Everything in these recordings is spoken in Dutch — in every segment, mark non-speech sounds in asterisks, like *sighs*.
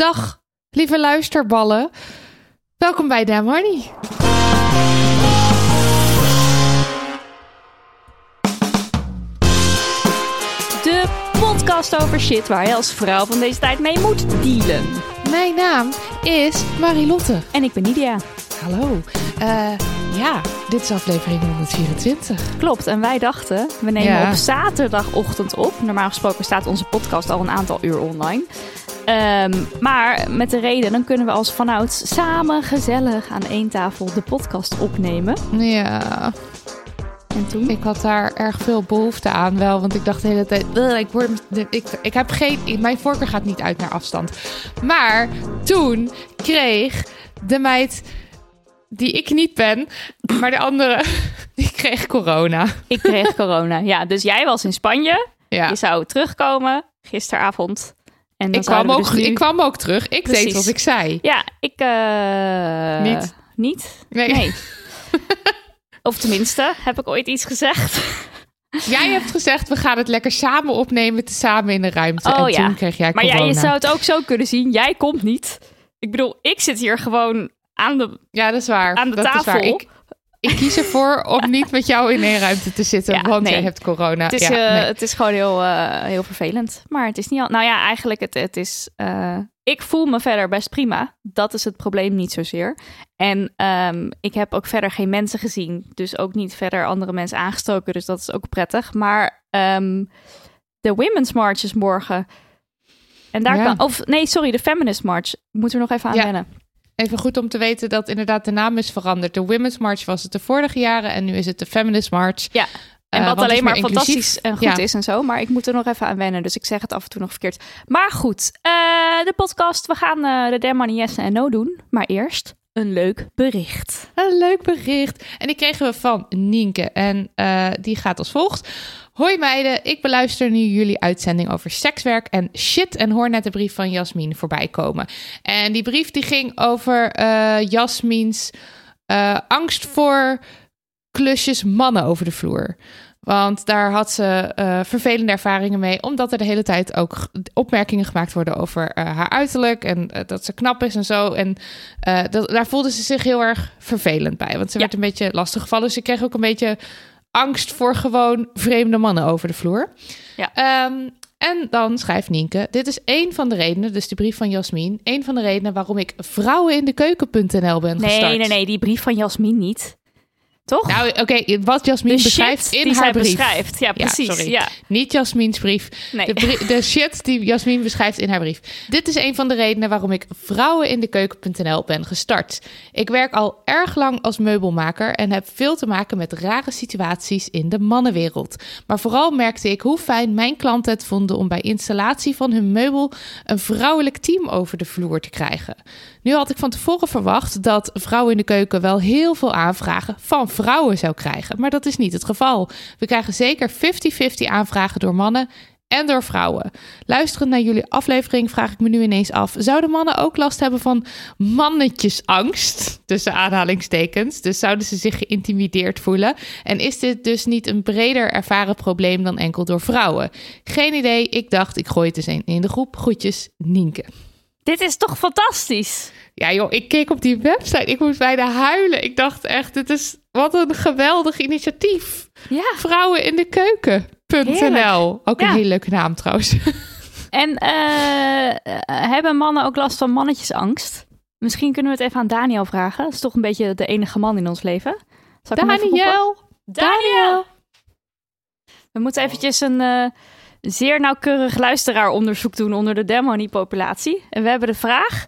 Dag, lieve luisterballen. Welkom bij Damn Honey. De podcast over shit waar je als vrouw van deze tijd mee moet dealen. Mijn naam is Marilotte. En ik ben Nidia. Hallo. Eh, ja, dit is aflevering 124. Klopt, en wij dachten, we nemen Ja. op zaterdagochtend op. Normaal gesproken staat onze podcast al een aantal uur online. Ehm, maar met de reden, dan kunnen we als vanouds samen gezellig aan één tafel de podcast opnemen. Ja, En toen? ik had daar erg veel behoefte aan wel, want ik dacht de hele tijd, "Ugh, ik, word, ik, ik heb geen, mijn voorkeur gaat niet uit naar afstand. Maar toen kreeg de meid die ik niet ben, maar de andere, *laughs* die kreeg corona. Ik kreeg corona. Ja, dus jij was in Spanje. Ja. Je zou terugkomen gisteravond. En Ik kwam, ook, dus nu- ik kwam ook terug. Ik Precies. deed wat ik zei. Ja, ik... eh, Niet. Niet? Nee. Nee. *laughs* of tenminste, heb ik ooit iets gezegd? *laughs* Jij hebt gezegd, we gaan het lekker samen opnemen, samen in de ruimte. Oh, en ja. toen kreeg jij Maar corona. ja, je zou het ook zo kunnen zien. Jij komt niet. Ik bedoel, ik zit hier gewoon aan de... Ja, dat is waar. aan de dat Is tafel. waar. Ik, ik kies ervoor om niet met jou in één ruimte te zitten, Ja, want nee. jij hebt corona. Het is, ja, eh, nee. het is gewoon heel, eh, heel vervelend. Maar het is niet al... Nou ja, eigenlijk, het, het is... eh, ik voel me verder best prima. Dat is het probleem niet zozeer. En ehm, ik heb ook verder geen mensen gezien. Dus ook niet verder andere mensen aangestoken. Dus dat is ook prettig. Maar ehm, de Women's March is morgen. En daar Ja. kan... Of nee, sorry, de Feminist March. Moeten we nog even aan Ja. wennen. Even goed om te weten dat inderdaad de naam is veranderd. De Women's March was het de vorige jaren en nu is het de Feminist March. Ja. En Eh, wat alleen maar inclusief. fantastisch en goed Ja. is en zo. Maar ik moet er nog even aan wennen. Dus ik zeg het af en toe nog verkeerd. Maar goed, eh, de podcast. We gaan eh, de Money Yes en No doen. Maar eerst een leuk bericht. Een leuk bericht. En die kregen we van Nienke. En die gaat als volgt. Hoi meiden, ik beluister nu jullie uitzending over sekswerk en shit. En hoor net de brief van Jasmin voorbij komen. En die brief die ging over eh Jasmins eh, angst voor klusjes mannen over de vloer. Want daar had ze eh, vervelende ervaringen mee. Omdat er de hele tijd ook opmerkingen gemaakt worden over haar uiterlijk. En dat ze knap is en zo. En dat, daar voelde ze zich heel erg vervelend bij. Want ze Ja. werd een beetje lastig gevallen. Dus ze kreeg ook een beetje angst voor gewoon vreemde mannen over de vloer. Ja. Ehm, en dan schrijft Nienke, dit is één van de redenen, dus de brief van Jasmin, één van de redenen waarom ik vrouwenindekeuken.nl ben gestart. Nee, nee, nee. Die brief van Jasmin niet. Toch? Nou, oké, wat Jasmin beschrijft in haar brief. beschrijft. Ja, precies. sorry. Ja, Niet Jasmins brief. Nee. De, de shit die Jasmin beschrijft in haar brief. Dit is een van de redenen waarom ik vrouwenindekeuken.nl ben gestart. Ik werk al erg lang als meubelmaker en heb veel te maken met rare situaties in de mannenwereld. Maar vooral merkte ik hoe fijn mijn klanten het vonden om bij installatie van hun meubel een vrouwelijk team over de vloer te krijgen. Nu had ik van tevoren verwacht dat Vrouwen in de Keuken wel heel veel aanvragen van vrouwen zou krijgen. Maar dat is niet het geval. We krijgen zeker 50-50 aanvragen door mannen en door vrouwen. Luisterend naar jullie aflevering vraag ik me nu ineens af: zouden mannen ook last hebben van mannetjesangst? Tussen aanhalingstekens. Dus zouden ze zich geïntimideerd voelen? En is dit dus niet een breder ervaren probleem dan enkel door vrouwen? Geen idee. Ik dacht, ik gooi het eens een in de groep. Groetjes, Nienke. Dit is toch fantastisch? Ja joh, ik keek op die website. Ik moest bijna huilen. Ik dacht echt, dit is wat een geweldig initiatief. Ja. Vrouwen in de keuken.nl. Ook een Ja. hele leuke naam trouwens. *laughs* En eh, eh, hebben mannen ook last van mannetjesangst? Misschien kunnen we het even aan Daniel vragen. Dat is toch een beetje de enige man in ons leven. Zal ik? Daniel. Daniel. We moeten eventjes een eh, zeer nauwkeurig luisteraaronderzoek doen onder de Demony-populatie. En we hebben de vraag...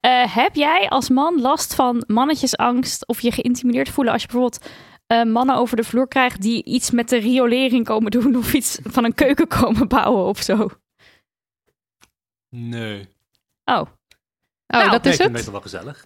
eh, heb jij als man last van mannetjesangst of je geïntimideerd voelen als je bijvoorbeeld eh, mannen over de vloer krijgt die iets met de riolering komen doen of iets van een keuken komen bouwen of zo? Nee. Oh, Oh, Nou, dat Nee, is het wel gezellig.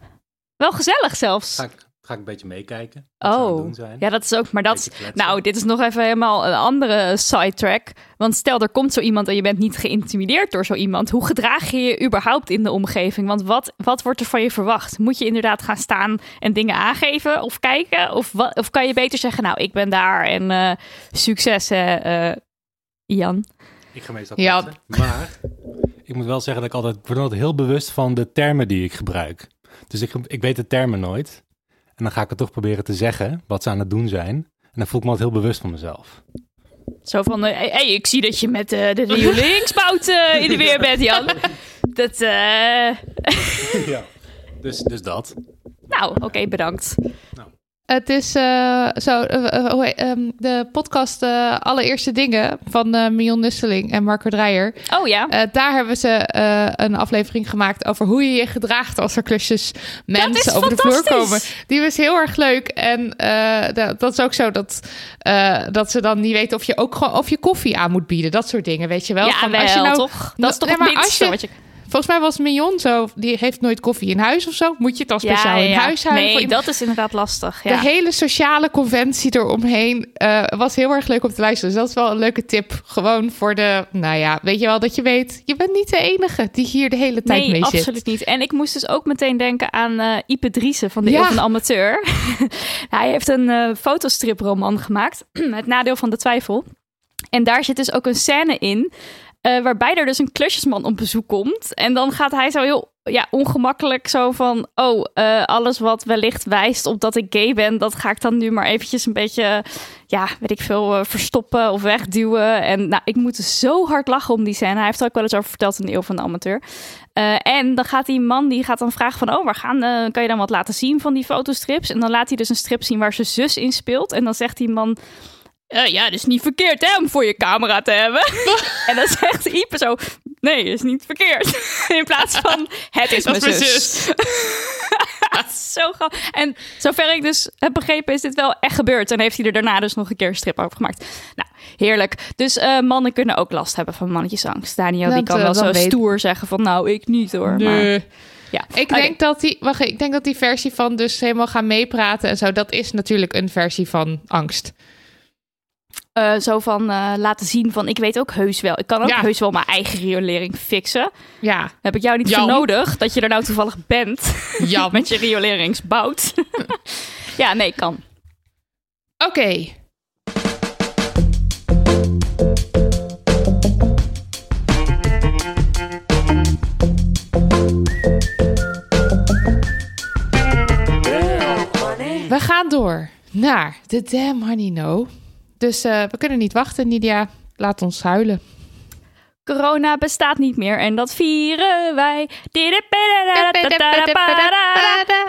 wel gezellig zelfs. Ga ik, ga ik een beetje meekijken. Oh, doen zijn. ja, dat is ook. Maar dat. Nou, dit is nog even helemaal een andere sidetrack. Want stel, er komt zo iemand en je bent niet geïntimideerd door zo iemand. Hoe gedraag je je überhaupt in de omgeving? Want wat, wat wordt er van je verwacht? Moet je inderdaad gaan staan en dingen aangeven of kijken? Of, wat, of kan je beter zeggen, nou, ik ben daar en eh, succes, hè, eh, Jan? Ik ga meestal Ja. Maar ik moet wel zeggen dat ik altijd, ik word altijd heel bewust van de termen die ik gebruik. Dus ik, ik weet de termen nooit. En dan ga ik het toch proberen te zeggen, wat ze aan het doen zijn. En dan voel ik me altijd heel bewust van mezelf. Zo van, hé, hey, ik zie dat je met eh, de riolingsbout eh, in de weer bent, Jan. Dat, eh, ja. *laughs* Dus, dus dat. nou, oké, bedankt. Het is eh, zo, eh, eh, ehm, de podcast Allereerste Dingen van Mion Nusseling en Marco Dreyer. Oh ja. Daar hebben ze een aflevering gemaakt over hoe je je gedraagt als er klusjes mensen over de vloer komen. Die was heel erg leuk. En dat, dat is ook zo dat, dat ze dan niet weten of je ook gewoon of je koffie aan moet bieden. Dat soort dingen, weet je wel. ja, Van, wel, als je nou, toch? Dat is toch Nee, het als je- wat je... Volgens mij was Mignon zo, die heeft nooit koffie in huis of zo. Moet je het dan speciaal ja, in ja. huis houden? Nee, dat is inderdaad lastig. De Ja. hele sociale conventie eromheen eh, was heel erg leuk om te luisteren. Dus dat is wel een leuke tip. Gewoon voor de, nou ja, weet je wel, dat je weet, je bent niet de enige die hier de hele tijd Nee, mee zit. absoluut niet. En ik moest dus ook meteen denken aan eh Ipe Driessen van de. Eeuw van de Amateur. *laughs* Hij heeft een eh fotostriproman gemaakt, *clears throat* Het Nadeel van de Twijfel. En daar zit dus ook een scène in eh, waarbij er dus een klusjesman op bezoek komt. En dan gaat hij zo heel ja, ongemakkelijk zo van... oh, eh, alles wat wellicht wijst op dat ik gay ben... dat ga ik dan nu maar eventjes een beetje... ja, weet ik veel, eh, verstoppen of wegduwen. En nou, ik moet zo hard lachen om die scène. Hij heeft er ook wel eens over verteld in de Eeuw van de Amateur. En dan gaat die man die gaat dan vragen van... oh, waar gaan, kan je dan wat laten zien van die fotostrips? En dan laat hij dus een strip zien waar zijn zus in speelt. En dan zegt die man... "Eh, ja, het is niet verkeerd hè, om voor je camera te hebben. *laughs* en dan zegt Ipe zo... Nee, is niet verkeerd. *laughs* In plaats van, het is, Dat mijn zus. *laughs* Zo grappig. En zover ik dus heb begrepen, is dit wel echt gebeurd. En heeft hij er daarna dus nog een keer een strip over gemaakt. Nou, heerlijk. Dus eh, mannen kunnen ook last hebben van mannetjesangst. Daniel, die Dat, kan eh, wel zo weet- stoer zeggen van, nou, ik niet hoor. Maar, ja. Ik denk dat die, wacht, ik denk dat die versie van dus helemaal gaan meepraten en zo, dat is natuurlijk een versie van angst. Eh, zo van eh, laten zien van, ik weet ook heus wel. Ik kan ook Ja. heus wel mijn eigen riolering fixen. Ja, Heb ik jou niet voor nodig dat je er nou toevallig bent *laughs* *laughs* met je rioleringsbout. *laughs* ja, nee, kan. Oké. We gaan door naar de Damn Honey No. Dus eh, we kunnen niet wachten, Nidia. Laat ons huilen. Corona bestaat niet meer en dat vieren wij.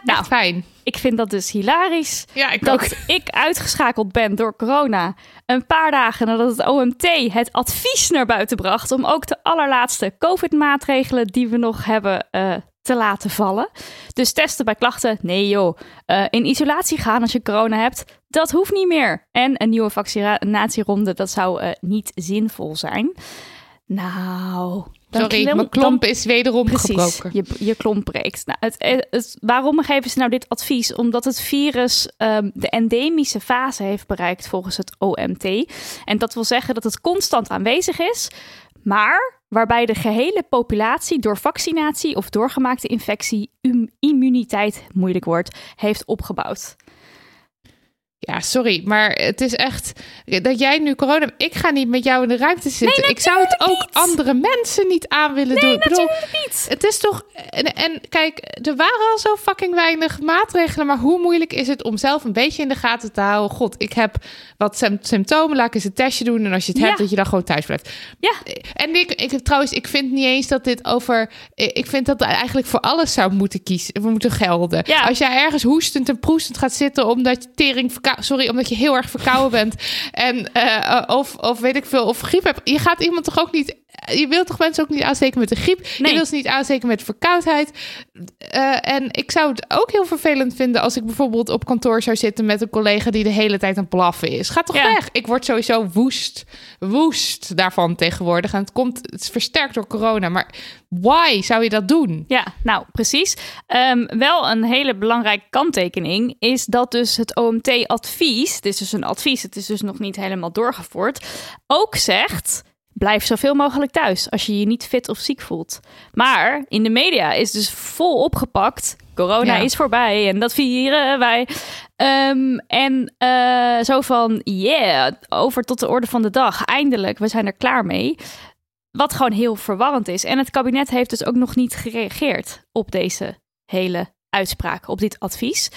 Nou, fijn. ik vind dat dus hilarisch. Dat ik uitgeschakeld ben door corona. Een paar dagen nadat het OMT het advies naar buiten bracht. om ook de allerlaatste COVID-maatregelen die we nog hebben eh, te laten vallen. Dus testen bij klachten, nee joh. Eh, in isolatie gaan als je corona hebt, dat hoeft niet meer. En een nieuwe vaccinatieronde, dat zou eh, niet zinvol zijn. Nou, dan Sorry, mijn klomp is wederom Precies, gebroken. je, je klomp breekt. Nou, het, het, het- waarom geven ze nou dit advies? Omdat het virus ehm, de endemische fase heeft bereikt volgens het OMT. En dat wil zeggen dat het constant aanwezig is, maar waarbij de gehele populatie door vaccinatie of doorgemaakte infectie im- immuniteit, moeilijk woord, heeft opgebouwd. Ja, sorry, maar het is echt dat jij nu corona. Ik ga niet met jou in de ruimte zitten. ik zou het ook niet. andere mensen niet aan willen doen. Ik bedoel, Natuurlijk niet. het is toch. En, en kijk, er waren al zo fucking weinig maatregelen. Maar hoe moeilijk is het om zelf een beetje in de gaten te houden? God, ik heb wat sym- symptomen. Laat ik eens een testje doen. En als je het Ja. hebt, dat je dan gewoon thuis blijft. Ja. En ik, ik trouwens, ik vind niet eens dat dit over. Ik vind dat eigenlijk voor alles zou moeten kiezen. We moeten gelden. Ja. Als jij ergens hoestend en proestend gaat zitten omdat je tering sorry, omdat je heel erg verkouden bent en eh, of, of weet ik veel, of griep hebt. Je gaat iemand toch ook niet. Je wilt toch mensen ook niet aansteken met de griep? Nee. Je wilt ze niet aansteken met verkoudheid. Eh, en ik zou het ook heel vervelend vinden als ik bijvoorbeeld op kantoor zou zitten met een collega die de hele tijd aan het blaffen is. Ga toch Ja. weg. Ik word sowieso woest, woest daarvan tegenwoordig. En het komt, het is versterkt door corona. Maar why zou je dat doen? Ja, nou precies. Ehm, wel een hele belangrijke kanttekening is dat dus het OMT-advies, dit is dus een advies, het is dus nog niet helemaal doorgevoerd, ook zegt. Blijf zoveel mogelijk thuis als je je niet fit of ziek voelt. Maar in de media is dus vol opgepakt. Corona Ja. is voorbij en dat vieren wij. Ehm, en eh, zo van, yeah, over tot de orde van de dag. Eindelijk, we zijn er klaar mee. Wat gewoon heel verwarrend is. En het kabinet heeft dus ook nog niet gereageerd op deze hele uitspraak, op dit advies.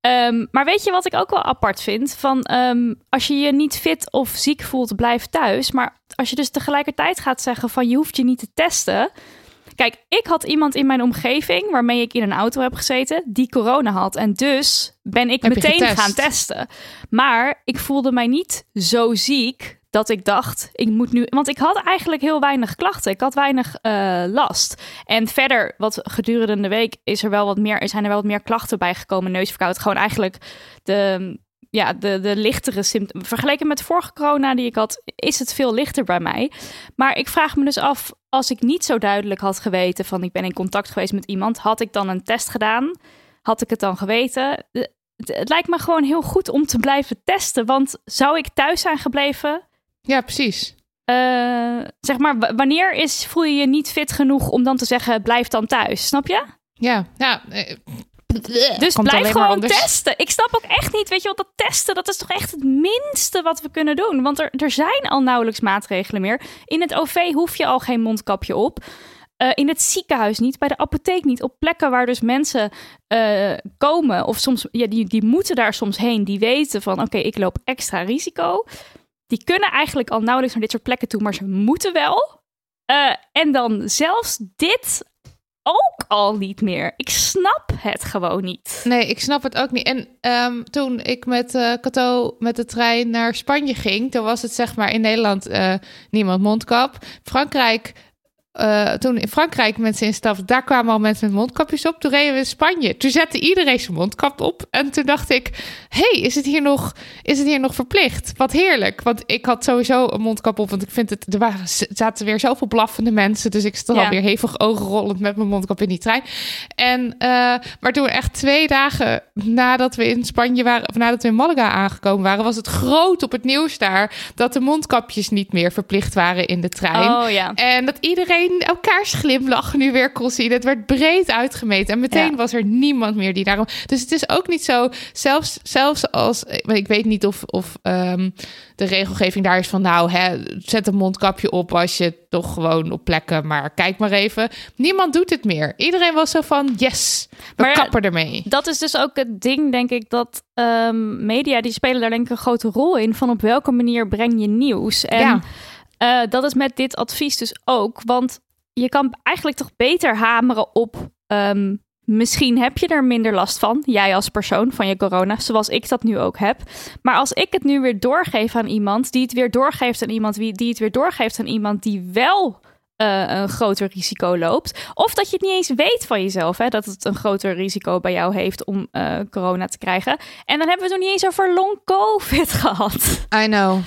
Ehm, maar weet je wat ik ook wel apart vind? Van ehm, als je je niet fit of ziek voelt, blijf thuis. Maar als je dus tegelijkertijd gaat zeggen van je hoeft je niet te testen. Kijk, ik had iemand in mijn omgeving waarmee ik in een auto heb gezeten die corona had. En dus ben ik Heb meteen gaan testen. Maar ik voelde mij niet zo ziek dat ik dacht, ik moet nu. Want ik had eigenlijk heel weinig klachten. Ik had weinig eh, last. En verder, wat gedurende de week is er wel wat meer, zijn er wel wat meer klachten bijgekomen. Neusverkoud. Gewoon eigenlijk de. Ja, de, de lichtere symptomen. Vergeleken met vorige corona die ik had, is het veel lichter bij mij. Maar ik vraag me dus af, als ik niet zo duidelijk had geweten van ik ben in contact geweest met iemand, had ik dan een test gedaan? Had ik het dan geweten? De- Het, het lijkt me gewoon heel goed om te blijven testen. Want zou ik thuis zijn gebleven? Ja, precies. Eh, zeg maar, wanneer is, voel je je niet fit genoeg om dan te zeggen, blijf dan thuis? Snap je? Ja, ja. Dus komt blijf gewoon anders. testen. Ik snap ook echt niet, weet je wat, dat testen, dat is toch echt het minste wat we kunnen doen. Want er, er zijn al nauwelijks maatregelen meer. In het OV hoef je al geen mondkapje op. Eh, in het ziekenhuis niet, bij de apotheek niet. Op plekken waar dus mensen eh, komen, of soms, ja, die, die moeten daar soms heen. Die weten van, oké, ik loop extra risico. Die kunnen eigenlijk al nauwelijks naar dit soort plekken toe, maar ze moeten wel. Eh, en dan zelfs dit ook al niet meer. Ik snap het gewoon niet. Nee, ik snap het ook niet. En ehm, toen ik met eh Cato met de trein naar Spanje ging, toen was het zeg maar in Nederland eh, niemand mondkap. Frankrijk, eh, toen in Frankrijk mensen instapten, daar kwamen al mensen met mondkapjes op. Toen reden we in Spanje. Toen zette iedereen zijn mondkap op. En toen dacht ik, hey, is het hier nog, is het hier nog verplicht? Wat heerlijk. Want ik had sowieso een mondkap op, want ik vind het, er waren, zaten weer zoveel blaffende mensen. Dus ik stond Ja. alweer hevig ogenrollend met mijn mondkap in die trein. En, eh, maar toen echt twee dagen nadat we in Spanje waren, of nadat we in Malaga aangekomen waren, was het groot op het nieuws daar dat de mondkapjes niet meer verplicht waren in de trein. Oh ja. En dat iedereen elkaars glimlach nu weer kon zien. Het werd breed uitgemeten. En meteen Ja. was er niemand meer die daarom. Dus het is ook niet zo. Zelfs, zelfs als. maar Ik weet niet of, of ehm, de regelgeving daar is van. Nou, hè, zet een mondkapje op als je toch gewoon op plekken. Maar kijk maar even. Niemand doet het meer. Iedereen was zo van. Yes, we Maar ja, kappen ermee. Dat is dus ook het ding, denk ik, dat ehm, media, die spelen daar denk ik een grote rol in. Van op welke manier breng je nieuws? En Ja. Eh, dat is met dit advies dus ook. Want je kan eigenlijk toch beter hameren op... ehm, misschien heb je er minder last van, jij als persoon, van je corona. Zoals ik dat nu ook heb. Maar als ik het nu weer doorgeef aan iemand... die het weer doorgeeft aan iemand... die het weer doorgeeft aan iemand die wel... eh, een groter risico loopt. Of dat je het niet eens weet van jezelf, hè, dat het een groter risico bij jou heeft om eh, corona te krijgen. En dan hebben we het nog niet eens over long COVID *laughs* gehad. I know.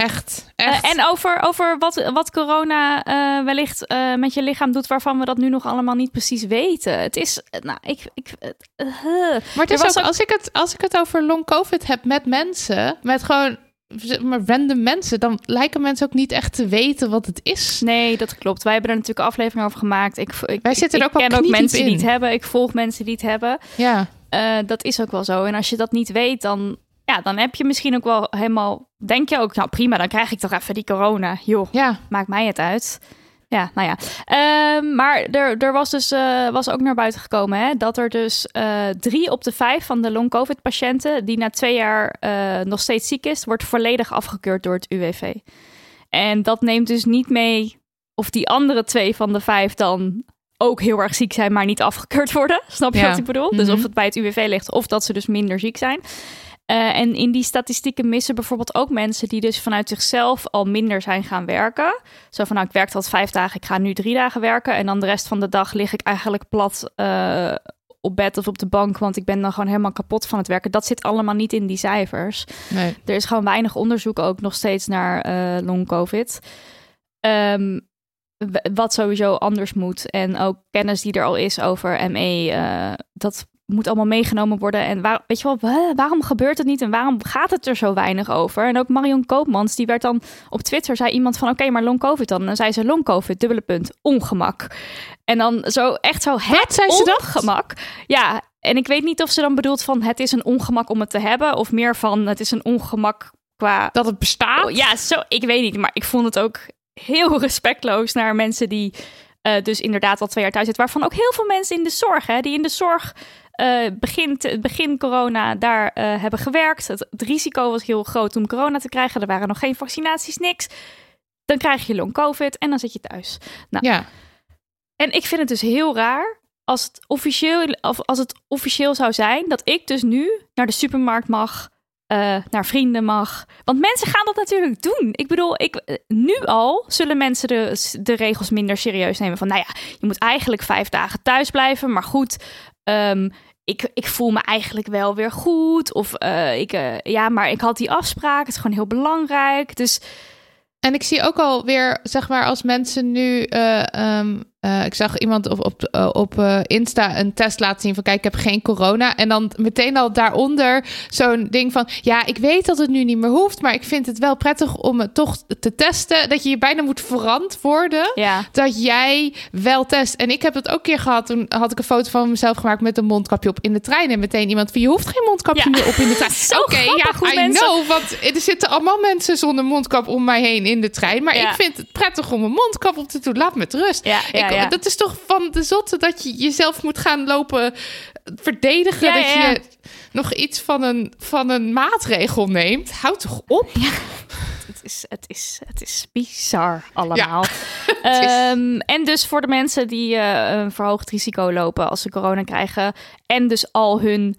Echt. echt. Eh, en over, over wat, wat corona eh, wellicht eh, met je lichaam doet, waarvan we dat nu nog allemaal niet precies weten. Het is, nou, ik. ik Maar het is ook, ook- als, ik het, als ik het over long covid heb met mensen, met gewoon maar random mensen, dan lijken mensen ook niet echt te weten wat het is. nee, dat klopt. Wij hebben er natuurlijk een aflevering over gemaakt. Ik, ik, Wij zitten er ik ook wel ken ook mensen die het hebben. Ik volg mensen die het hebben. Ja, dat is ook wel zo. En als je dat niet weet, dan. Ja, dan heb je misschien ook wel helemaal, denk je ook, nou prima, dan krijg ik toch even die corona. Joh, Ja, maakt mij het uit. Ja, nou ja. Ehm, maar er, er was dus eh, was ook naar buiten gekomen hè, dat er dus eh, drie op de vijf van de long-covid-patiënten die na twee jaar eh, nog steeds ziek is, wordt volledig afgekeurd door het UWV. En dat neemt dus niet mee of die andere twee van de vijf dan ook heel erg ziek zijn, maar niet afgekeurd worden. *laughs* Snap je Ja. wat ik bedoel? Dus Mhm. of het bij het UWV ligt of dat ze dus minder ziek zijn. Eh, en in die statistieken missen bijvoorbeeld ook mensen die dus vanuit zichzelf al minder zijn gaan werken. Zo van, nou, ik werkte al vijf dagen, ik ga nu drie dagen werken. En dan de rest van de dag lig ik eigenlijk plat eh, op bed of op de bank, want ik ben dan gewoon helemaal kapot van het werken. Dat zit allemaal niet in die cijfers. nee. Er is gewoon weinig onderzoek ook nog steeds naar eh long covid. Ehm, wat sowieso anders moet. En ook kennis die er al is over ME. dat moet allemaal meegenomen worden. En waar, weet je wel, wa- waarom gebeurt het niet? En waarom gaat het er zo weinig over? En ook Marion Koopmans, die werd dan op Twitter, zei iemand van... oké, maar long covid dan? En dan zei ze long covid, dubbele punt, ongemak. En dan zo echt zo het zei ze dat? ongemak. Ja, en ik weet niet of ze dan bedoelt van... het is een ongemak om het te hebben. Of meer van, het is een ongemak qua Dat het bestaat. Oh, ja, zo, ik weet niet, maar ik vond het ook heel respectloos naar mensen die eh, dus inderdaad al twee jaar thuis zitten. Waarvan ook heel veel mensen in de zorg, hè, die in de zorg eh begin, begin corona daar eh, hebben gewerkt. Het, het risico was heel groot om corona te krijgen. Er waren nog geen vaccinaties, niks. Dan krijg je long covid en dan zit je thuis. Ja. En ik vind het dus heel raar als het officieel, of als het officieel zou zijn dat ik dus nu naar de supermarkt mag, eh, naar vrienden mag. Want mensen gaan dat natuurlijk doen. Ik bedoel, ik, nu al zullen mensen de, de regels minder serieus nemen. Van nou ja, je moet eigenlijk vijf dagen thuis blijven. Maar goed, ehm, ik, ik voel me eigenlijk wel weer goed. Of eh, ik, eh, ja, maar ik had die afspraak. Het is gewoon heel belangrijk. Dus En ik zie ook alweer, zeg maar, als mensen nu. eh, ehm, eh, ik zag iemand op, op, eh, op eh, Insta een test laten zien van: kijk, ik heb geen corona. En dan meteen al daaronder zo'n ding van: ja, ik weet dat het nu niet meer hoeft, maar ik vind het wel prettig om het toch te testen. Dat je je bijna moet verantwoorden ja, dat jij wel test. En ik heb het ook een keer gehad. Toen had ik een foto van mezelf gemaakt met een mondkapje op in de trein. En meteen iemand van je hoeft geen mondkapje Ja. meer op in de trein. *laughs* Oké, hoe ja, I mensen- know. Want er zitten allemaal mensen zonder mondkap om mij heen in de trein. Maar Ja. ik vind het prettig om een mondkap op te doen. Laat me met rust. ja, ja. Dat is toch van de zotte dat je jezelf moet gaan lopen verdedigen. Ja, dat je nog iets van een, van een maatregel neemt. Houd toch op. Het is, het is, het is bizar allemaal. *laughs* is- Ehm, en dus voor de mensen die eh, een verhoogd risico lopen als ze corona krijgen. En dus al hun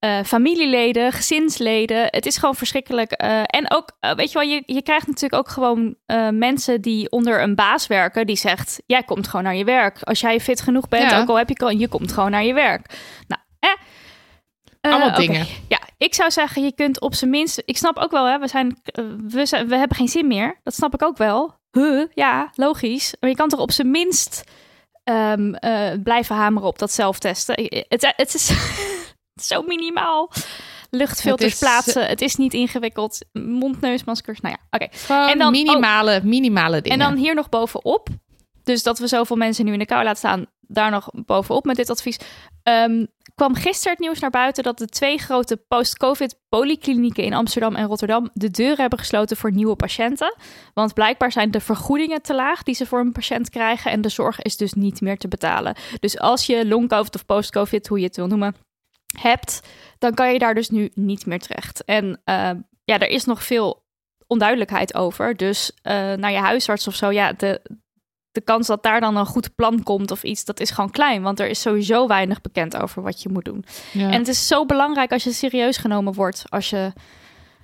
eh, familieleden, gezinsleden. Het is gewoon verschrikkelijk. Eh, en ook, eh, weet je wel, je, je krijgt natuurlijk ook gewoon mensen die onder een baas werken. Die zegt, jij komt gewoon naar je werk. Als jij fit genoeg bent, Ja. ook al heb je corona, je komt gewoon naar je werk. Nou, eh. Allemaal dingen. Ja, ik zou zeggen, je kunt op zijn minst. Ik snap ook wel, hè, we, zijn, we, zijn, we hebben geen zin meer. Dat snap ik ook wel. Huh, ja, logisch. Maar je kan toch op zijn minst ehm, eh, blijven hameren op dat zelftesten. Het, het is *laughs* zo minimaal. Luchtfilters Het is, plaatsen. Het is niet ingewikkeld. Mondneusmaskers. Nou ja, oké. En dan- minimale, minimale dingen. En dan hier nog bovenop. Dus dat we zoveel mensen nu in de kou laten staan. Daar nog bovenop met dit advies. Ehm, kwam gisteren het nieuws naar buiten dat de twee grote post-COVID polyklinieken in Amsterdam en Rotterdam de deuren hebben gesloten voor nieuwe patiënten. Want blijkbaar zijn de vergoedingen te laag die ze voor een patiënt krijgen en de zorg is dus niet meer te betalen. Dus als je long-COVID of post-COVID, hoe je het wil noemen, hebt, dan kan je daar dus nu niet meer terecht. En eh, ja, er is nog veel onduidelijkheid over. Dus eh, naar je huisarts of zo, ja, de, de kans dat daar dan een goed plan komt of iets, dat is gewoon klein. Want er is sowieso weinig bekend over wat je moet doen. Ja. En het is zo belangrijk als je serieus genomen wordt als je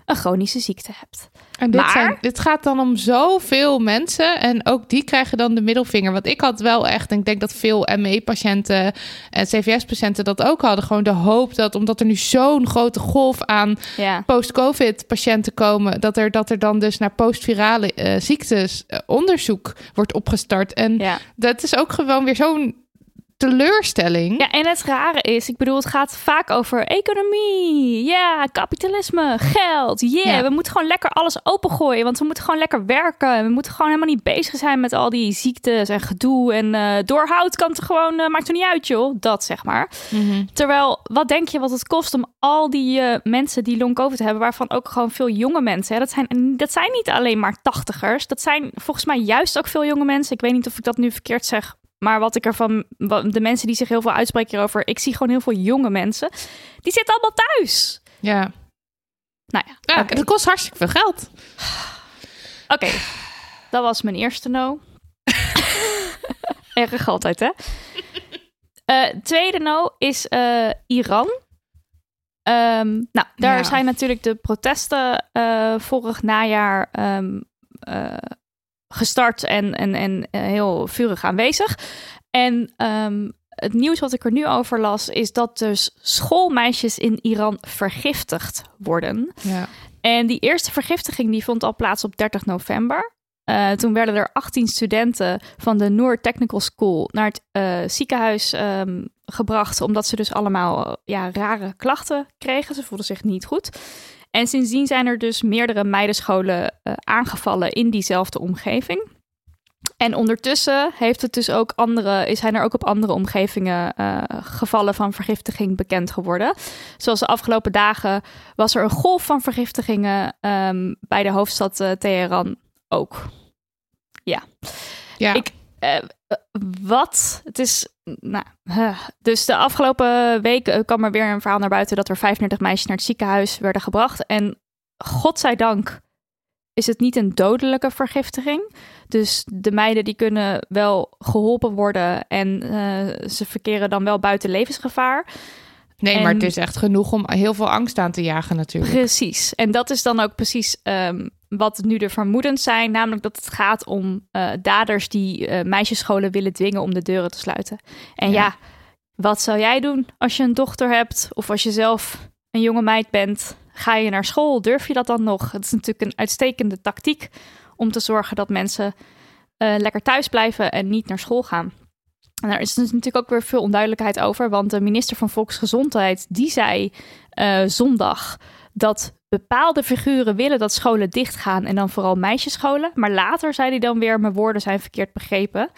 een chronische ziekte hebt. En dit, Maar- zijn, dit gaat dan om zoveel mensen. En ook die krijgen dan de middelvinger. Want ik had wel echt, en ik denk dat veel ME-patiënten en CVS-patiënten dat ook hadden. Gewoon de hoop dat, omdat er nu zo'n grote golf aan Ja. post-COVID-patiënten komen, dat er, dat er dan dus naar postvirale eh, ziektes eh, onderzoek wordt opgestart. En Ja. dat is ook gewoon weer zo'n teleurstelling. Ja, en het rare is, ik bedoel, het gaat vaak over economie. Ja, kapitalisme, geld. Yeah, Ja. we moeten gewoon lekker alles opengooien. Want we moeten gewoon lekker werken. We moeten gewoon helemaal niet bezig zijn met al die ziektes en gedoe. En eh doorhoud kan het gewoon, eh, maakt er niet uit joh. Dat zeg maar. Mhm. Terwijl, wat denk je wat het kost om al die eh, mensen die long covid hebben, waarvan ook gewoon veel jonge mensen, hè, dat, zijn, dat zijn niet alleen maar tachtigers, dat zijn volgens mij juist ook veel jonge mensen. Ik weet niet of ik dat nu verkeerd zeg, maar wat ik ervan, wat- de mensen die zich heel veel uitspreken hierover, ik zie gewoon heel veel jonge mensen, die zitten allemaal thuis. Ja, Nou ja, het kost hartstikke veel geld. *sighs* Oké, dat was mijn eerste no. *laughs* Erg altijd, hè? *laughs* Eh, tweede no is eh, Iran. Ehm, nou, daar Ja. zijn natuurlijk de protesten eh, vorig najaar ehm, eh, gestart en, en, en eh, heel vurig aanwezig. En ehm, het nieuws wat ik er nu over las, is dat dus schoolmeisjes in Iran vergiftigd worden. Ja. En die eerste vergiftiging die vond al plaats op 30 november. Eh, toen werden er 18 studenten van de Noor Technical School naar het eh, ziekenhuis ehm, gebracht, omdat ze dus allemaal ja, rare klachten kregen. Ze voelden zich niet goed. En sindsdien zijn er dus meerdere meidenscholen eh, aangevallen in diezelfde omgeving. En ondertussen heeft het dus ook andere, zijn er ook op andere omgevingen eh, gevallen van vergiftiging bekend geworden. Zoals de afgelopen dagen was er een golf van vergiftigingen ehm, bij de hoofdstad eh, Teheran ook. ja. Ik- Eh, wat? Het is. Nou, huh. dus de afgelopen week eh, kwam er weer een verhaal naar buiten dat er 35 meisjes naar het ziekenhuis werden gebracht. En godzijdank is het niet een dodelijke vergiftiging. Dus de meiden die kunnen wel geholpen worden en eh, ze verkeren dan wel buiten levensgevaar. Nee, En- maar het is echt genoeg om heel veel angst aan te jagen natuurlijk. Precies. En dat is dan ook precies ehm, wat nu de vermoedens zijn. Namelijk dat het gaat om eh, daders die eh, meisjesscholen willen dwingen om de deuren te sluiten. En ja. Ja. wat zou jij doen als je een dochter hebt of als je zelf een jonge meid bent? Ga je naar school? Durf je dat dan nog? Het is natuurlijk een uitstekende tactiek om te zorgen dat mensen eh, lekker thuis blijven en niet naar school gaan. En daar is dus natuurlijk ook weer veel onduidelijkheid over, want de minister van Volksgezondheid die zei zondag dat bepaalde figuren willen dat scholen dichtgaan en dan vooral meisjesscholen. Maar later zei hij dan weer, mijn woorden zijn verkeerd begrepen.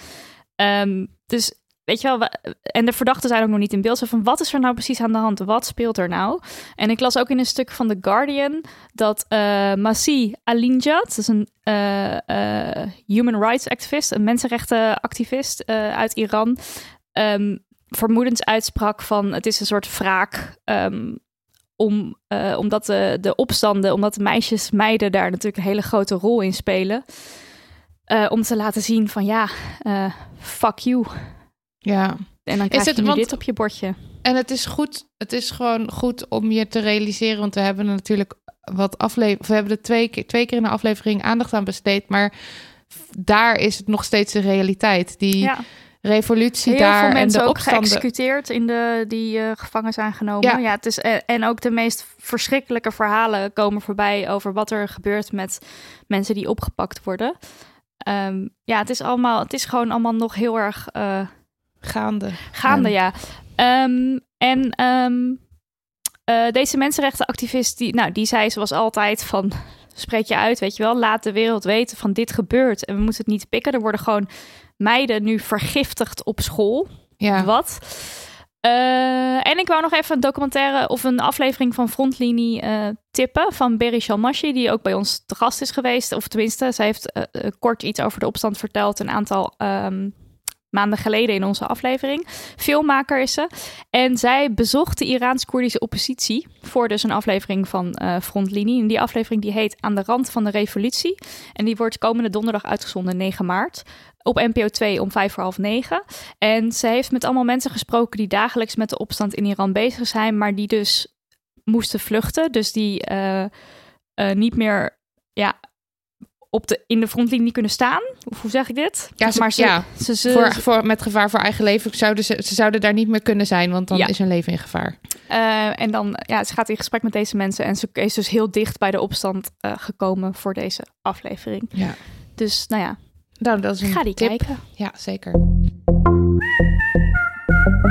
Ehm, dus weet je wel, we- en de verdachten zijn ook nog niet in beeld. Zo van, wat is er nou precies aan de hand? Wat speelt er nou? En ik las ook in een stuk van The Guardian dat eh Masih Alinjad, dat is een eh, eh, human rights activist, een mensenrechtenactivist uit Iran, ehm, vermoedens uitsprak van het is een soort wraak ehm, om, eh, omdat de, de opstanden, omdat de meisjes, meiden daar natuurlijk een hele grote rol in spelen. eh, om te laten zien van ja, eh, fuck you. Ja. En dan krijg het- je want- dit op je bordje. En het is goed, het is gewoon goed om je te realiseren, want we hebben er natuurlijk wat aflevering, we hebben er twee, keer- twee keer in de aflevering aandacht aan besteed, maar daar is het nog steeds de realiteit. Die Ja. Revolutie Heel daar veel en mensen de ook opstanden. geëxecuteerd in de, die eh, gevangen zijn genomen. Ja. Ja. het is, en, en ook de meest verschrikkelijke verhalen komen voorbij over wat er gebeurt met mensen die opgepakt worden. Ehm, ja, het is allemaal, het is gewoon allemaal nog heel erg eh, gaande. gaande, Ja. ja. Ehm, en ehm, eh, deze mensenrechtenactivist, die, nou, die zei zoals altijd van... *laughs* Spreek je uit, weet je wel. Laat de wereld weten van dit gebeurt. En we moeten het niet pikken. Er worden gewoon meiden nu vergiftigd op school. Ja. Wat? Eh, en ik wou nog even een documentaire of een aflevering van Frontlinie eh, tippen van Berry Shalmashi, die ook bij ons te gast is geweest. Of tenminste, zij heeft eh, kort iets over de opstand verteld een aantal ehm, maanden geleden in onze aflevering. Filmmaker is ze. En zij bezocht de Iraans-Koerdische oppositie voor dus een aflevering van Frontlinie. En die aflevering die heet Aan de rand van de revolutie. En die wordt komende donderdag uitgezonden, 9 maart. Op NPO 2 om vijf voor half negen. En ze heeft met allemaal mensen gesproken die dagelijks met de opstand in Iran bezig zijn, maar die dus moesten vluchten. Dus die eh, eh, niet meer ja, op de, in de frontlinie kunnen staan. Of hoe zeg ik dit? Ja, ze- maar ze, ja. ze, ze, Voor, voor, met gevaar voor eigen leven zouden ze, ze zouden daar niet meer kunnen zijn, want dan Ja. is hun leven in gevaar. eh, en dan, ja, ze gaat in gesprek met deze mensen en ze is dus heel dicht bij de opstand gekomen voor deze aflevering. Ja. Dus nou ja, Nou, dat is een ga die tip. kijken. Ja, zeker.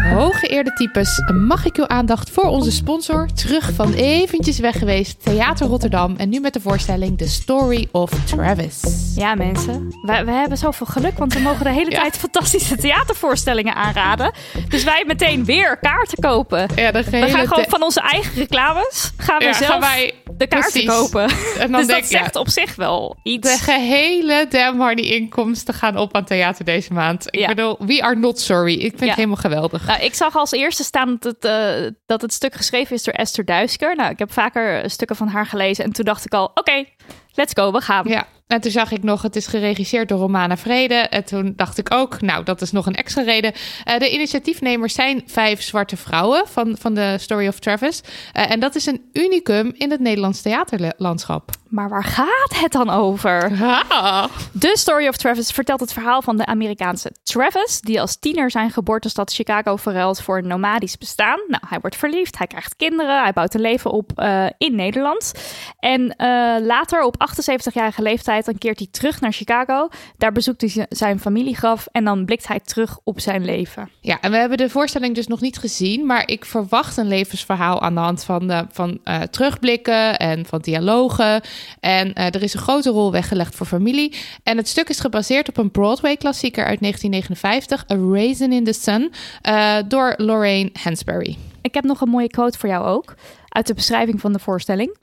Hooggeëerde types, mag ik uw aandacht voor onze sponsor? Terug van eventjes weg geweest, Theater Rotterdam. En nu met de voorstelling The Story of Travis. Ja, mensen. We, we hebben zoveel geluk, want we mogen de hele Ja. tijd fantastische theatervoorstellingen aanraden. Dus wij meteen weer kaarten kopen. Ja, We gaan gewoon van onze eigen reclames gaan we Ja, zelf gaan wij de kaarten precies. kopen. En dan dus denk dat zegt op zich wel iets. de gehele Damn Hardy inkomsten gaan op aan theater deze maand. Ik bedoel, we are not sorry. Ik vind het helemaal geweldig. Nou, ik zag als eerste staan dat het, eh, dat het stuk geschreven is door Esther Duisker. Nou, ik heb vaker stukken van haar gelezen en toen dacht ik al, oké, let's go, we gaan. Ja, en toen zag ik nog, het is geregisseerd door Romana Vrede. En toen dacht ik ook, nou, dat is nog een extra reden. Eh, de initiatiefnemers zijn vijf zwarte vrouwen van, van de Story of Travis. Eh, en dat is een unicum in het Nederlands theaterlandschap. Maar waar gaat het dan over? Ah. The Story of Travis vertelt het verhaal van de Amerikaanse Travis, die als tiener zijn geboortestad Chicago verruilt voor een nomadisch bestaan. Nou, hij wordt verliefd, hij krijgt kinderen, hij bouwt een leven op eh, in Nederland. En eh, later, op 78-jarige leeftijd, dan keert hij terug naar Chicago. Daar bezoekt hij zijn familiegraf en dan blikt hij terug op zijn leven. Ja, en we hebben de voorstelling dus nog niet gezien, maar ik verwacht een levensverhaal aan de hand van, de, van eh, terugblikken en van dialogen. En eh, er is een grote rol weggelegd voor familie. En het stuk is gebaseerd op een Broadway-klassieker uit 1959, A Raisin in the Sun, eh, door Lorraine Hansberry. Ik heb nog een mooie quote voor jou ook, uit de beschrijving van de voorstelling.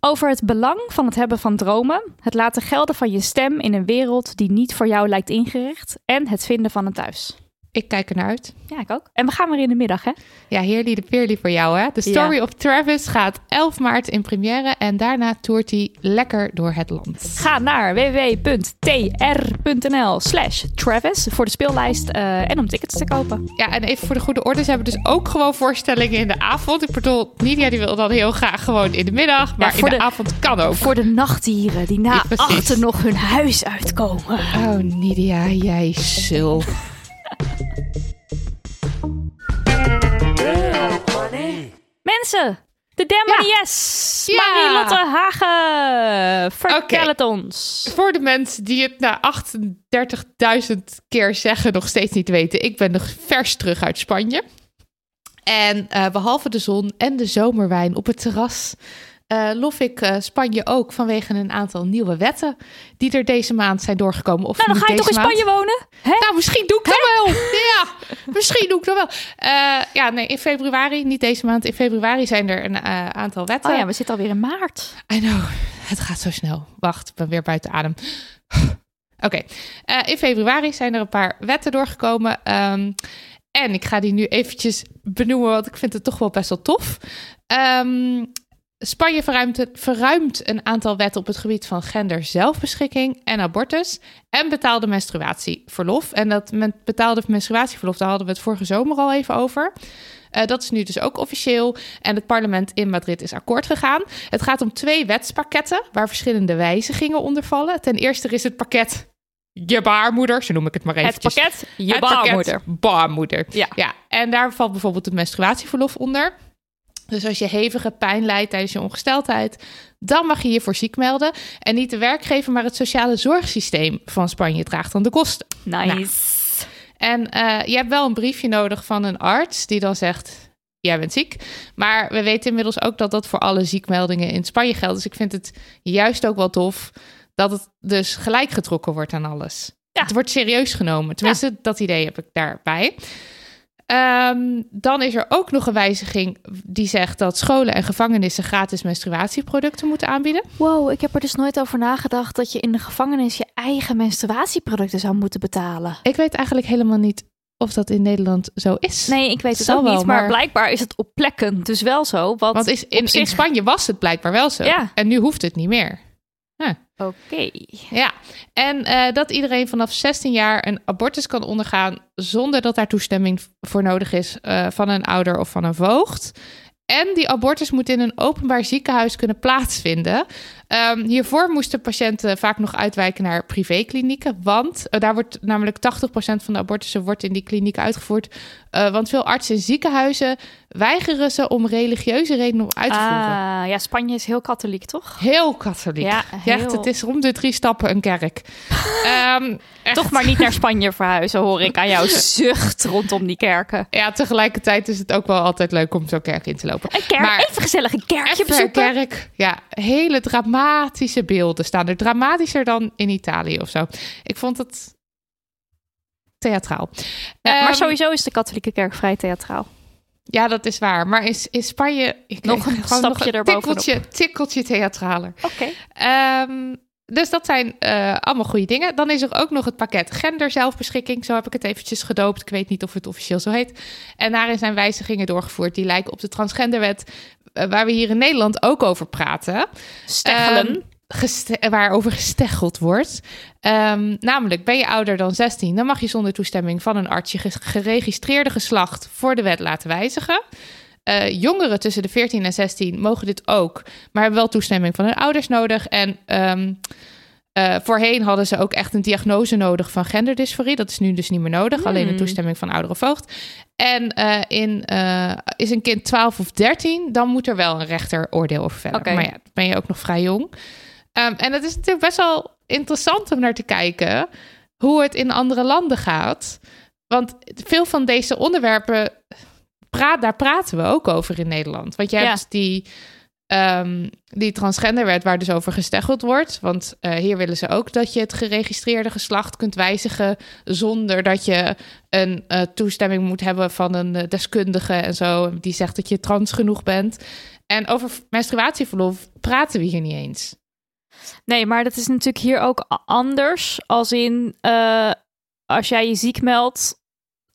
Over het belang van het hebben van dromen, het laten gelden van je stem in een wereld die niet voor jou lijkt ingericht en het vinden van een thuis. Ik kijk er naar uit. Ja, ik ook. En we gaan weer in de middag, hè? Ja, heerlijk Peerly voor jou, hè? The Story Ja. of Travis gaat 11 maart in première en daarna toert hij lekker door het land. Ga naar www.tr.nl slash Travis voor de speellijst eh, en om tickets te kopen. Ja, en even voor de goede orde, ze hebben dus ook gewoon voorstellingen in de avond. Ik bedoel, Nidia die wil dan heel graag gewoon in de middag, maar in de, de- avond kan ook. Voor de nachtdieren die na Ja, achter nog hun huis uitkomen. Oh, Nidia, jij sul. Mensen, de Damn Ja. Marie-Lotte Hagen, vertel het ons. Voor de mensen die het na 38.000 keer zeggen nog steeds niet weten. Ik ben nog vers terug uit Spanje. En eh, behalve de zon en de zomerwijn op het terras... eh, lof ik eh, Spanje ook vanwege een aantal nieuwe wetten... die er deze maand zijn doorgekomen. Of Nou, dan ga je toch in maand. Spanje wonen? Hè? Nou, misschien doe ik dat wel. Ja, misschien doe ik dat wel. Eh, ja, nee, in februari, niet deze maand. In februari zijn er een aantal wetten. Oh ja, we zitten alweer in maart. I know, het gaat zo snel. Wacht, ik ben weer buiten adem. *sighs* Oké, in februari zijn er een paar wetten doorgekomen. Ehm, en ik ga die nu eventjes benoemen, want ik vind het toch wel best wel tof. Ehm, Spanje verruimt, verruimt een aantal wetten op het gebied van gender zelfbeschikking en abortus en betaalde menstruatieverlof. En dat met betaalde menstruatieverlof, daar hadden we het vorige zomer al even over. Eh, dat is nu dus ook officieel. En het parlement in Madrid is akkoord gegaan. Het gaat om twee wetspakketten waar verschillende wijzigingen onder vallen. Ten eerste is het pakket je baarmoeder, zo noem ik het maar even. Het pakket, je Het pakket baarmoeder. Baarmoeder. Ja. ja. En daar valt bijvoorbeeld het menstruatieverlof onder. Dus als je hevige pijn lijdt tijdens je ongesteldheid, dan mag je je voor ziek melden. En niet de werkgever, maar het sociale zorgsysteem van Spanje draagt dan de kosten. Nice. En eh, je hebt wel een briefje nodig van een arts die dan zegt: Jij bent ziek. Maar we weten inmiddels ook dat dat voor alle ziekmeldingen in Spanje geldt. Dus ik vind het juist ook wel tof dat het dus gelijk getrokken wordt aan alles. Ja. Het wordt serieus genomen. Tenminste, dat idee heb ik daarbij. Ehm, dan is er ook nog een wijziging die zegt dat scholen en gevangenissen gratis menstruatieproducten moeten aanbieden. Wow, ik heb er dus nooit over nagedacht dat je in de gevangenis je eigen menstruatieproducten zou moeten betalen. Ik weet eigenlijk helemaal niet of dat in Nederland zo is. Nee, ik weet het Zal ook wel, niet, maar, maar- blijkbaar is het op plekken dus wel zo. Want, Want is, in, zich- in Spanje was het blijkbaar wel zo. Ja. En nu hoeft het niet meer. Oké. Ja, en eh, dat iedereen vanaf 16 jaar een abortus kan ondergaan zonder dat daar toestemming voor nodig is eh, van een ouder of van een voogd. En die abortus moet in een openbaar ziekenhuis kunnen plaatsvinden. Ehm, hiervoor moesten patiënten vaak nog uitwijken naar privéklinieken. Want uh, daar wordt namelijk 80% van de abortussen wordt in die klinieken uitgevoerd. Uh, want veel artsen en ziekenhuizen weigeren ze om religieuze redenen om uit te voeren. Ah, ja, Spanje is heel katholiek, toch? Heel katholiek. Ja, heel- Echt, het is om de drie stappen een kerk. *laughs* Ehm. Toch maar niet naar Spanje verhuizen, hoor ik aan jouw *laughs* zucht rondom die kerken. Ja, tegelijkertijd is het ook wel altijd leuk om zo'n kerk in te lopen. Een kerk, Maar- even gezellig een kerkje Even een bezoeken. kerk. Ja, hele dramatische beelden staan er. Dramatischer dan in Italië of zo. Ik vond het theatraal. Ja, maar Ehm, sowieso is de katholieke kerk vrij theatraal. Ja, dat is waar. Maar in, in Spanje... Ik Nog een stapje nog een erbovenop. tikkeltje, tikkeltje theatraler. Oké. Ehm, dus dat zijn eh, allemaal goede dingen. Dan is er ook nog het pakket genderzelfbeschikking. Zo heb ik het eventjes gedoopt. Ik weet niet of het officieel zo heet. En daarin zijn wijzigingen doorgevoerd die lijken op de transgenderwet... eh, waar we hier in Nederland ook over praten. Steggelen. Geste- waarover gesteggeld wordt. Ehm, namelijk, ben je ouder dan 16, dan mag je zonder toestemming van een arts je ge- geregistreerde geslacht voor de wet laten wijzigen. Eh, jongeren tussen de 14 en 16 mogen dit ook, maar hebben wel toestemming van hun ouders nodig. En ehm, eh, voorheen hadden ze ook echt een diagnose nodig van genderdysforie. Dat is nu dus niet meer nodig, alleen de Hmm. toestemming van ouder of voogd. En eh, in, eh, is een kind 12 of 13, dan moet er wel een rechter oordeel over vellen. Oké. Maar ja, ben je ook nog vrij jong. Ehm, en het is natuurlijk best wel interessant om naar te kijken hoe het in andere landen gaat. Want veel van deze onderwerpen, praat, daar praten we ook over in Nederland. Want je Ja. hebt die, ehm, die transgenderwet waar dus over gesteggeld wordt. Want eh, hier willen ze ook dat je het geregistreerde geslacht kunt wijzigen... zonder dat je een eh, toestemming moet hebben van een eh, deskundige en zo... die zegt dat je trans genoeg bent. En over menstruatieverlof praten we hier niet eens. Nee, maar dat is natuurlijk hier ook anders. Als in, als jij je ziek meldt,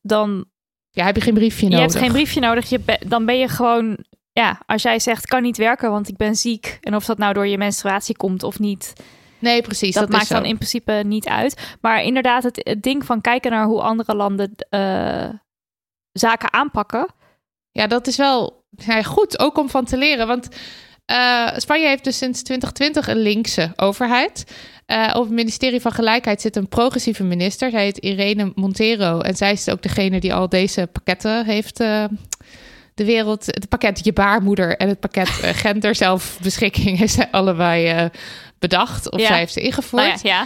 dan Ja, heb je geen briefje je nodig. hebt geen briefje nodig. Je be- dan ben je gewoon, ja, als jij zegt kan niet werken, want ik ben ziek. En of dat nou door je menstruatie komt of niet, Nee, precies. dat, Dat, maakt dan in principe niet uit. Maar inderdaad, het, het ding van kijken naar hoe andere landen eh, zaken aanpakken. Ja, dat is wel ja, goed, ook om van te leren. Want eh, Spanje heeft dus sinds 2020 een linkse overheid. Eh, op het ministerie van Gelijkheid zit een progressieve minister. Zij heet Irene Montero. En zij is ook degene die al deze pakketten heeft... eh, de wereld, het pakket Je Baarmoeder en het pakket uh, Gender zelfbeschikking is allebei eh, bedacht. Of Ja. zij heeft ze ingevoerd. Nou ja, ja.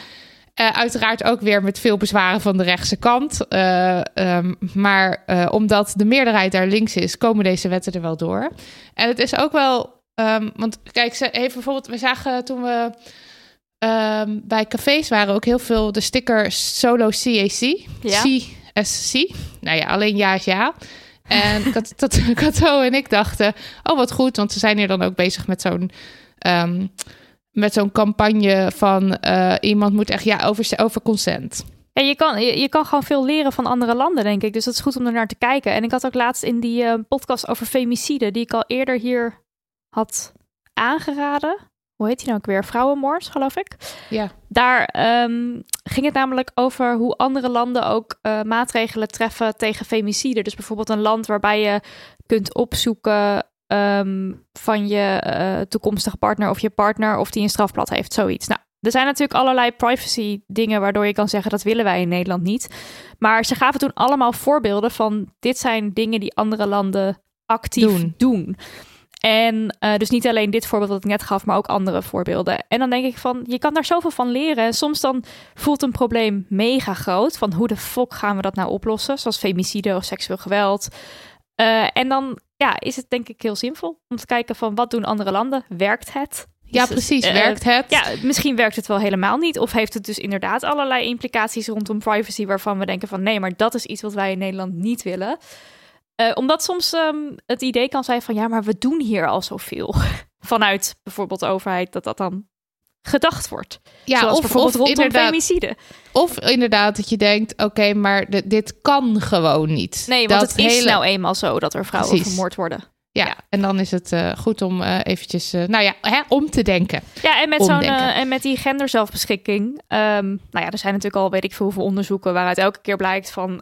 Eh, uiteraard ook weer met veel bezwaren van de rechtse kant. Eh, ehm, maar eh, omdat de meerderheid daar links is, komen deze wetten er wel door. En het is ook wel. ehm, want kijk, ze heeft bijvoorbeeld. We zagen toen we ehm, bij cafés waren ook heel veel de sticker solo CAC. Ja. CSC. Nou ja, alleen ja is ja. En Kat- dat *laughs* Kato en ik dachten, oh wat goed, want ze zijn hier dan ook bezig met zo'n ehm, met zo'n campagne van eh, iemand moet echt ja over, over consent. Ja, je, kan, je, je kan gewoon veel leren van andere landen, denk ik. Dus dat is goed om er naar te kijken. En ik had ook laatst in die eh, podcast over femicide, die ik al eerder hier had aangeraden. Hoe heet die nou ook weer? Vrouwenmoord, geloof ik. Ja. Daar ehm, ging het namelijk over hoe andere landen ook eh, maatregelen treffen tegen femicide. Dus bijvoorbeeld een land waarbij je kunt opzoeken ehm, van je eh, toekomstige partner of je partner of die een strafblad heeft, zoiets. Nou, er zijn natuurlijk allerlei privacy dingen waardoor je kan zeggen dat willen wij in Nederland niet. Maar ze gaven toen allemaal voorbeelden van dit zijn dingen die andere landen actief Doen. doen. En eh, dus niet alleen dit voorbeeld dat ik net gaf, maar ook andere voorbeelden. En dan denk ik van, je kan daar zoveel van leren. En soms dan voelt een probleem mega groot. Van hoe de fuck gaan we dat nou oplossen? Zoals femicide of seksueel geweld. Eh, en dan ja, is het denk ik heel zinvol om te kijken van wat doen andere landen? Werkt het? Ja, precies. eh, Werkt het? Ja, misschien werkt het wel helemaal niet. Of heeft het dus inderdaad allerlei implicaties rondom privacy... waarvan we denken van nee, maar dat is iets wat wij in Nederland niet willen. Eh, omdat soms ehm, het idee kan zijn van ja, maar we doen hier al zoveel. *laughs* Vanuit bijvoorbeeld de overheid dat dat dan gedacht wordt. ja Zoals of, bijvoorbeeld of, rondom femicide. of inderdaad dat je denkt, oké, maar dit- dit kan gewoon niet. Nee, want dat het is hele- nou eenmaal zo dat er vrouwen Precies. vermoord worden. Ja, ja. en dan is het eh, goed om eh, eventjes, nou ja, hè, om te denken. Ja, en met, zo'n, en met die genderzelfbeschikking. ehm nou ja, er zijn natuurlijk al weet ik veel hoeveel onderzoeken waaruit elke keer blijkt van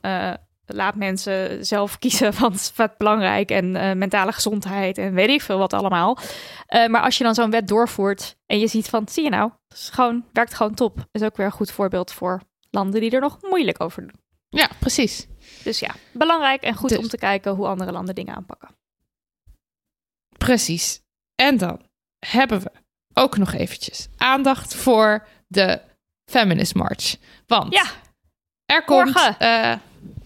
laat mensen zelf *laughs* kiezen wat, wat belangrijk en eh, mentale gezondheid en weet ik veel wat allemaal. Eh, maar als je dan zo'n wet doorvoert en je ziet van, zie je nou, het is gewoon, werkt gewoon top. Is ook weer een goed voorbeeld voor landen die er nog moeilijk over doen. Ja, precies. Dus ja, belangrijk en goed Dus- om te kijken hoe andere landen dingen aanpakken. Precies. En dan hebben we ook nog eventjes aandacht voor de Feminist March. Want Ja, er komt... morgen. eh,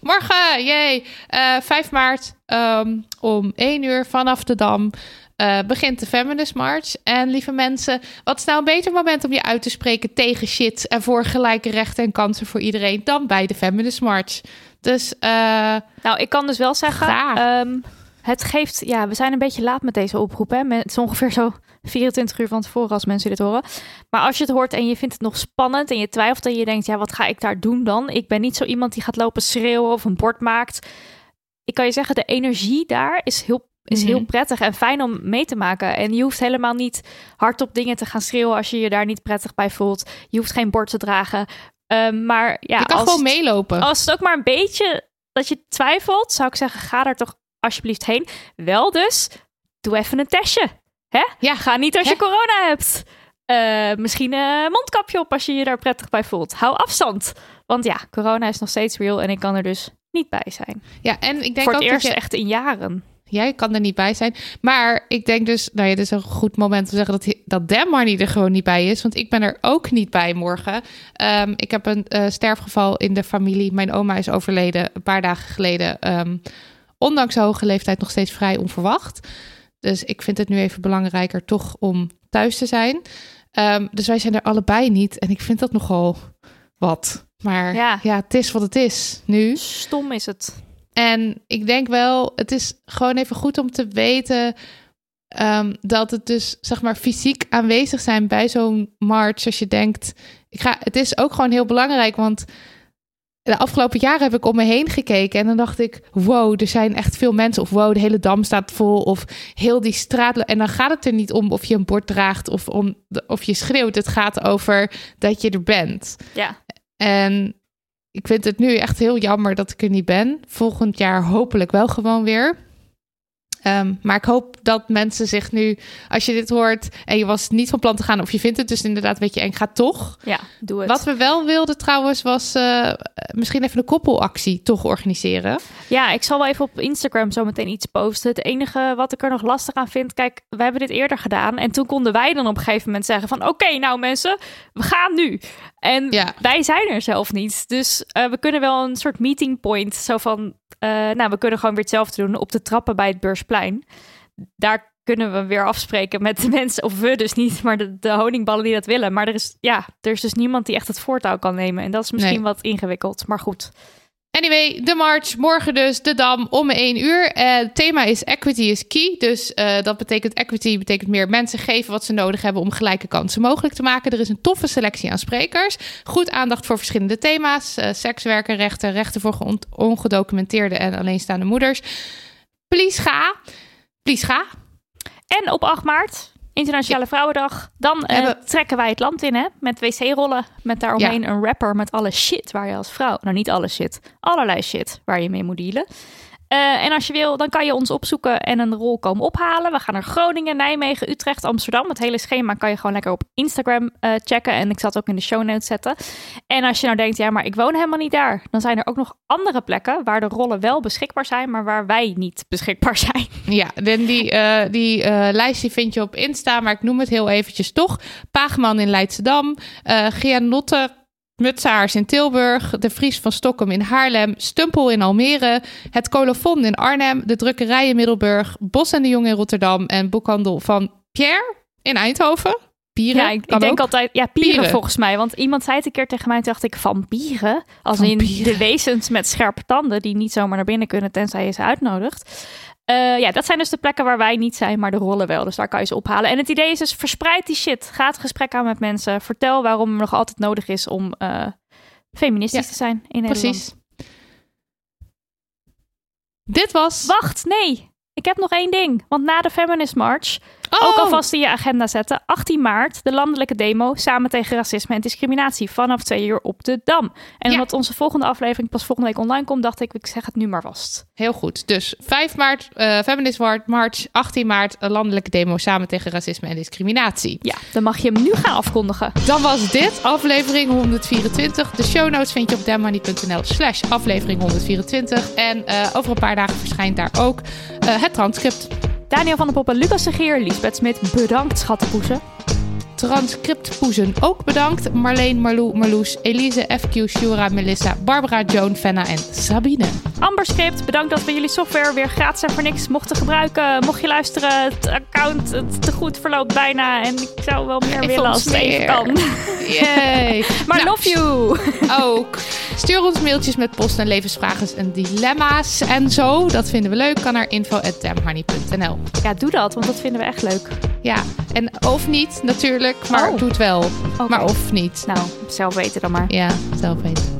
morgen, jee. Eh 5 maart ehm, om 1 uur vanaf de Dam eh, begint de Feminist March. En lieve mensen, wat is nou een beter moment om je uit te spreken tegen shit... en voor gelijke rechten en kansen voor iedereen dan bij de Feminist March. Dus Nou, ik kan dus wel zeggen, ehm, het geeft, ja, we zijn een beetje laat met deze oproep. Hè? Het is ongeveer zo 24 uur van tevoren als mensen dit horen. Maar als je het hoort en je vindt het nog spannend en je twijfelt en je denkt, ja, wat ga ik daar doen dan? Ik ben niet zo iemand die gaat lopen schreeuwen of een bord maakt. Ik kan je zeggen, de energie daar is heel is heel Mhm. prettig en fijn om mee te maken. En je hoeft helemaal niet hardop dingen te gaan schreeuwen als je je daar niet prettig bij voelt. Je hoeft geen bord te dragen. Ehm, maar ja, je kan als gewoon meelopen. als het ook maar een beetje dat je twijfelt, zou ik zeggen, ga daar toch alsjeblieft heen. Wel dus, doe even een testje. Hè? Ja. Ga niet als Hè? je corona hebt. Eh, misschien een mondkapje op als je je daar prettig bij voelt. Hou afstand. Want ja, corona is nog steeds real en ik kan er dus niet bij zijn. Ja, en ik denk Voor ook het eerst dat je... echt in jaren. Jij kan er niet bij zijn. Maar ik denk dus, nou ja, dit is een goed moment om te zeggen dat, dat Dan Marnie er gewoon niet bij is. Want ik ben er ook niet bij morgen. Ehm, ik heb een eh, sterfgeval in de familie. Mijn oma is overleden een paar dagen geleden. Ehm, ondanks de hoge leeftijd nog steeds vrij onverwacht. Dus ik vind het nu even belangrijker toch om thuis te zijn. Ehm, dus wij zijn er allebei niet. En ik vind dat nogal wat. Maar Ja. ja, het is wat het is nu. Stom is het. En ik denk wel, het is gewoon even goed om te weten ehm, dat het dus, zeg maar, fysiek aanwezig zijn bij zo'n march. Als je denkt, ik ga, het is ook gewoon heel belangrijk, want de afgelopen jaren heb ik om me heen gekeken en dan dacht ik, wow, er zijn echt veel mensen. Of wow, de hele dam staat vol. Of heel die straat. En dan gaat het er niet om of je een bord draagt of om de- of je schreeuwt. Het gaat over dat je er bent. Ja, En ik vind het nu echt heel jammer dat ik er niet ben. Volgend jaar hopelijk wel gewoon weer. Ehm, maar ik hoop dat mensen zich nu, als je dit hoort en je was niet van plan te gaan, of je vindt het dus inderdaad een beetje eng, ga toch. ja, doe het. Wat we wel wilden trouwens, was eh, misschien even een koppelactie toch organiseren. Ja, ik zal wel even op Instagram zo meteen iets posten. Het enige wat ik er nog lastig aan vind, kijk, we hebben dit eerder gedaan. En toen konden wij dan op een gegeven moment zeggen van, oké, nou mensen, we gaan nu. En Ja. wij zijn er zelf niet. Dus eh, we kunnen wel een soort meeting point, zo van, eh, nou, we kunnen gewoon weer hetzelfde doen op de trappen bij het Beursplein. Daar kunnen we weer afspreken met de *laughs* mensen, of we dus niet, maar de, de honingballen die dat willen. Maar er is, ja, er is dus niemand die echt het voortouw kan nemen. En dat is misschien Nee. wat ingewikkeld, maar goed. Anyway, de march, morgen dus, de Dam, om 1 uur. Eh, het thema is equity is key. Dus eh, dat betekent equity, betekent meer mensen geven wat ze nodig hebben om gelijke kansen mogelijk te maken. Er is een toffe selectie aan sprekers. Goed aandacht voor verschillende thema's. eh sekswerken, rechten, rechten voor ongedocumenteerde en alleenstaande moeders. Please ga. Please ga. En op 8 maart, Internationale Vrouwendag, dan eh, trekken wij het land in hè, met wc-rollen. Met daaromheen een rapper met alle shit waar je als vrouw, nou niet alle shit, allerlei shit waar je mee moet dealen. Eh, en als je wil, dan kan je ons opzoeken en een rol komen ophalen. We gaan naar Groningen, Nijmegen, Utrecht, Amsterdam. Het hele schema kan je gewoon lekker op Instagram eh, checken. En ik zal het ook in de show notes zetten. En als je nou denkt, ja, maar ik woon helemaal niet daar. Dan zijn er ook nog andere plekken waar de rollen wel beschikbaar zijn, maar waar wij niet *laughs* beschikbaar zijn. Ja, en die, eh, die lijst vind je op Insta, maar ik noem het heel eventjes toch. Paagman in Leidschendam, eh Gianotte Mutsaars in Tilburg, De Vries van Stockholm in Haarlem, Stumpel in Almere, Het Colofon in Arnhem, De Drukkerij in Middelburg, Bos en de Jong in Rotterdam en Boekhandel van Pierre in Eindhoven. Pieren, Ja, ik, denk ook. altijd, ja, pieren, Pieren. volgens mij. Want iemand zei het een keer tegen mij, toen dacht ik, vampieren? Als in de wezens met scherpe tanden die niet zomaar naar binnen kunnen tenzij je ze uitnodigt. Eh, ja, dat zijn dus de plekken waar wij niet zijn, maar de rollen wel. Dus daar kan je ze ophalen. En het idee is dus, verspreid die shit. Ga het gesprek aan met mensen. Vertel waarom het nog altijd nodig is om eh, feministisch Ja, te zijn in Nederland. Precies. Dit was... Wacht, nee. Ik heb nog één ding. Want na de Feminist March Oh. Ook alvast in je agenda zetten. 18 maart, de landelijke demo samen tegen racisme en discriminatie. Vanaf twee uur op de Dam. En Ja. omdat onze volgende aflevering pas volgende week online komt, dacht ik, ik zeg het nu maar vast. Heel goed. Dus 5 maart, eh Feminist March, 18 maart, een landelijke demo samen tegen racisme en discriminatie. Ja, dan mag je hem nu gaan afkondigen. Dan was dit aflevering 124. De show notes vind je op dammoney.nl slash aflevering 124. En eh, over een paar dagen verschijnt daar ook eh, het transcript. Daniel van der Poppen, Lucas de Geer, Lisbeth Smit, bedankt schattenpoezen. Transcriptpoezen ook bedankt. Marleen, Marlou, Marloes, Elise, FQ, Shura, Melissa, Barbara, Joan, Fenna en Sabine. Amber Script, bedankt dat we jullie software weer gratis en voor niks mochten gebruiken. Mocht je luisteren, het account, het te goed verloopt bijna. En ik zou wel meer Geef willen als het even kan. *laughs* Yay! *laughs* Maar Nou, love you! ook. Stuur ons mailtjes met post en levensvragen en dilemma's en zo. Dat vinden we leuk. Kan naar info.damhoney.nl Ja, doe dat, want dat vinden we echt leuk. Ja, en of niet natuurlijk, maar Oh. doe het wel. Maar of niet. Nou, zelf weten dan maar. Ja, zelf weten.